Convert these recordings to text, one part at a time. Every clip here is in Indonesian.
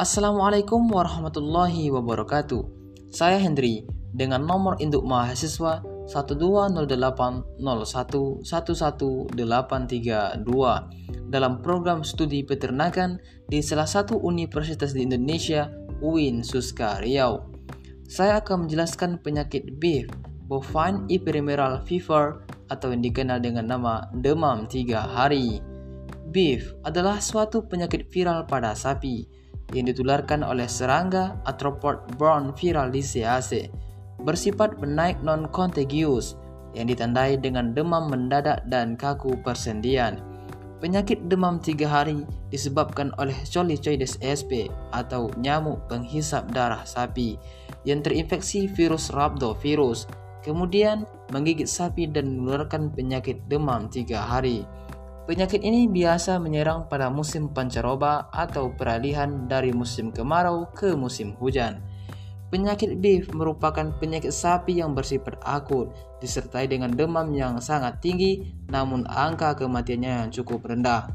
Assalamualaikum warahmatullahi wabarakatuh. Saya Hendri dengan nomor induk mahasiswa 120801118332 dalam program studi peternakan di salah satu universitas di Indonesia, UIN Suska Riau. Saya akan menjelaskan penyakit BIF, Bovine Ephemeral Fever atau yang dikenal dengan nama demam tiga hari. BIF adalah suatu penyakit viral pada sapi yang ditularkan oleh serangga Arthropod brown viral liceaceae bersifat menaik non-contagious yang ditandai dengan demam mendadak dan kaku persendian. Penyakit demam tiga hari disebabkan oleh Colicoides sp atau nyamuk penghisap darah sapi yang terinfeksi virus rhabdovirus, kemudian menggigit sapi dan menularkan penyakit demam tiga hari. Penyakit ini biasa menyerang pada musim pancaroba atau peralihan dari musim kemarau ke musim hujan. Penyakit BIF merupakan penyakit sapi yang bersifat akut, disertai dengan demam yang sangat tinggi, namun angka kematiannya yang cukup rendah.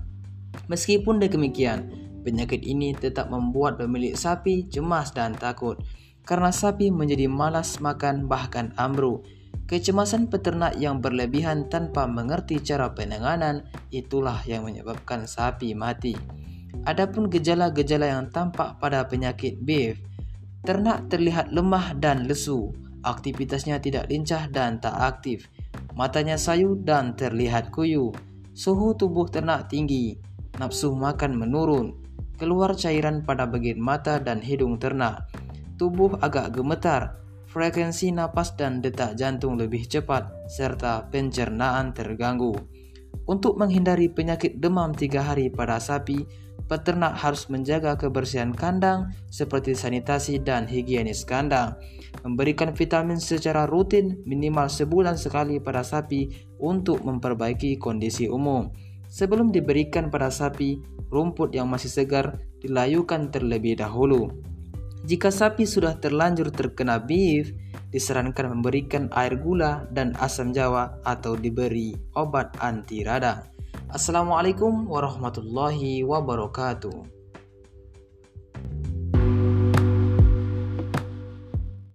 Meskipun demikian, penyakit ini tetap membuat pemilik sapi cemas dan takut, karena sapi menjadi malas makan bahkan ambruk. Kecemasan peternak yang berlebihan tanpa mengerti cara penanganan itulah yang menyebabkan sapi mati. Adapun gejala-gejala yang tampak pada penyakit BIF, ternak terlihat lemah dan lesu, aktivitasnya tidak lincah dan tak aktif, matanya sayu dan terlihat kuyu, suhu tubuh ternak tinggi, nafsu makan menurun, keluar cairan pada bagian mata dan hidung ternak, tubuh agak gemetar, frekuensi napas dan detak jantung lebih cepat, serta pencernaan terganggu. Untuk menghindari penyakit demam tiga hari pada sapi, peternak harus menjaga kebersihan kandang seperti sanitasi dan higienis kandang, memberikan vitamin secara rutin minimal sebulan sekali pada sapi untuk memperbaiki kondisi umum. Sebelum diberikan pada sapi, rumput yang masih segar dilayukan terlebih dahulu. Jika sapi sudah terlanjur terkena beef, disarankan memberikan air gula dan asam jawa atau diberi obat anti radang. Assalamualaikum warahmatullahi wabarakatuh.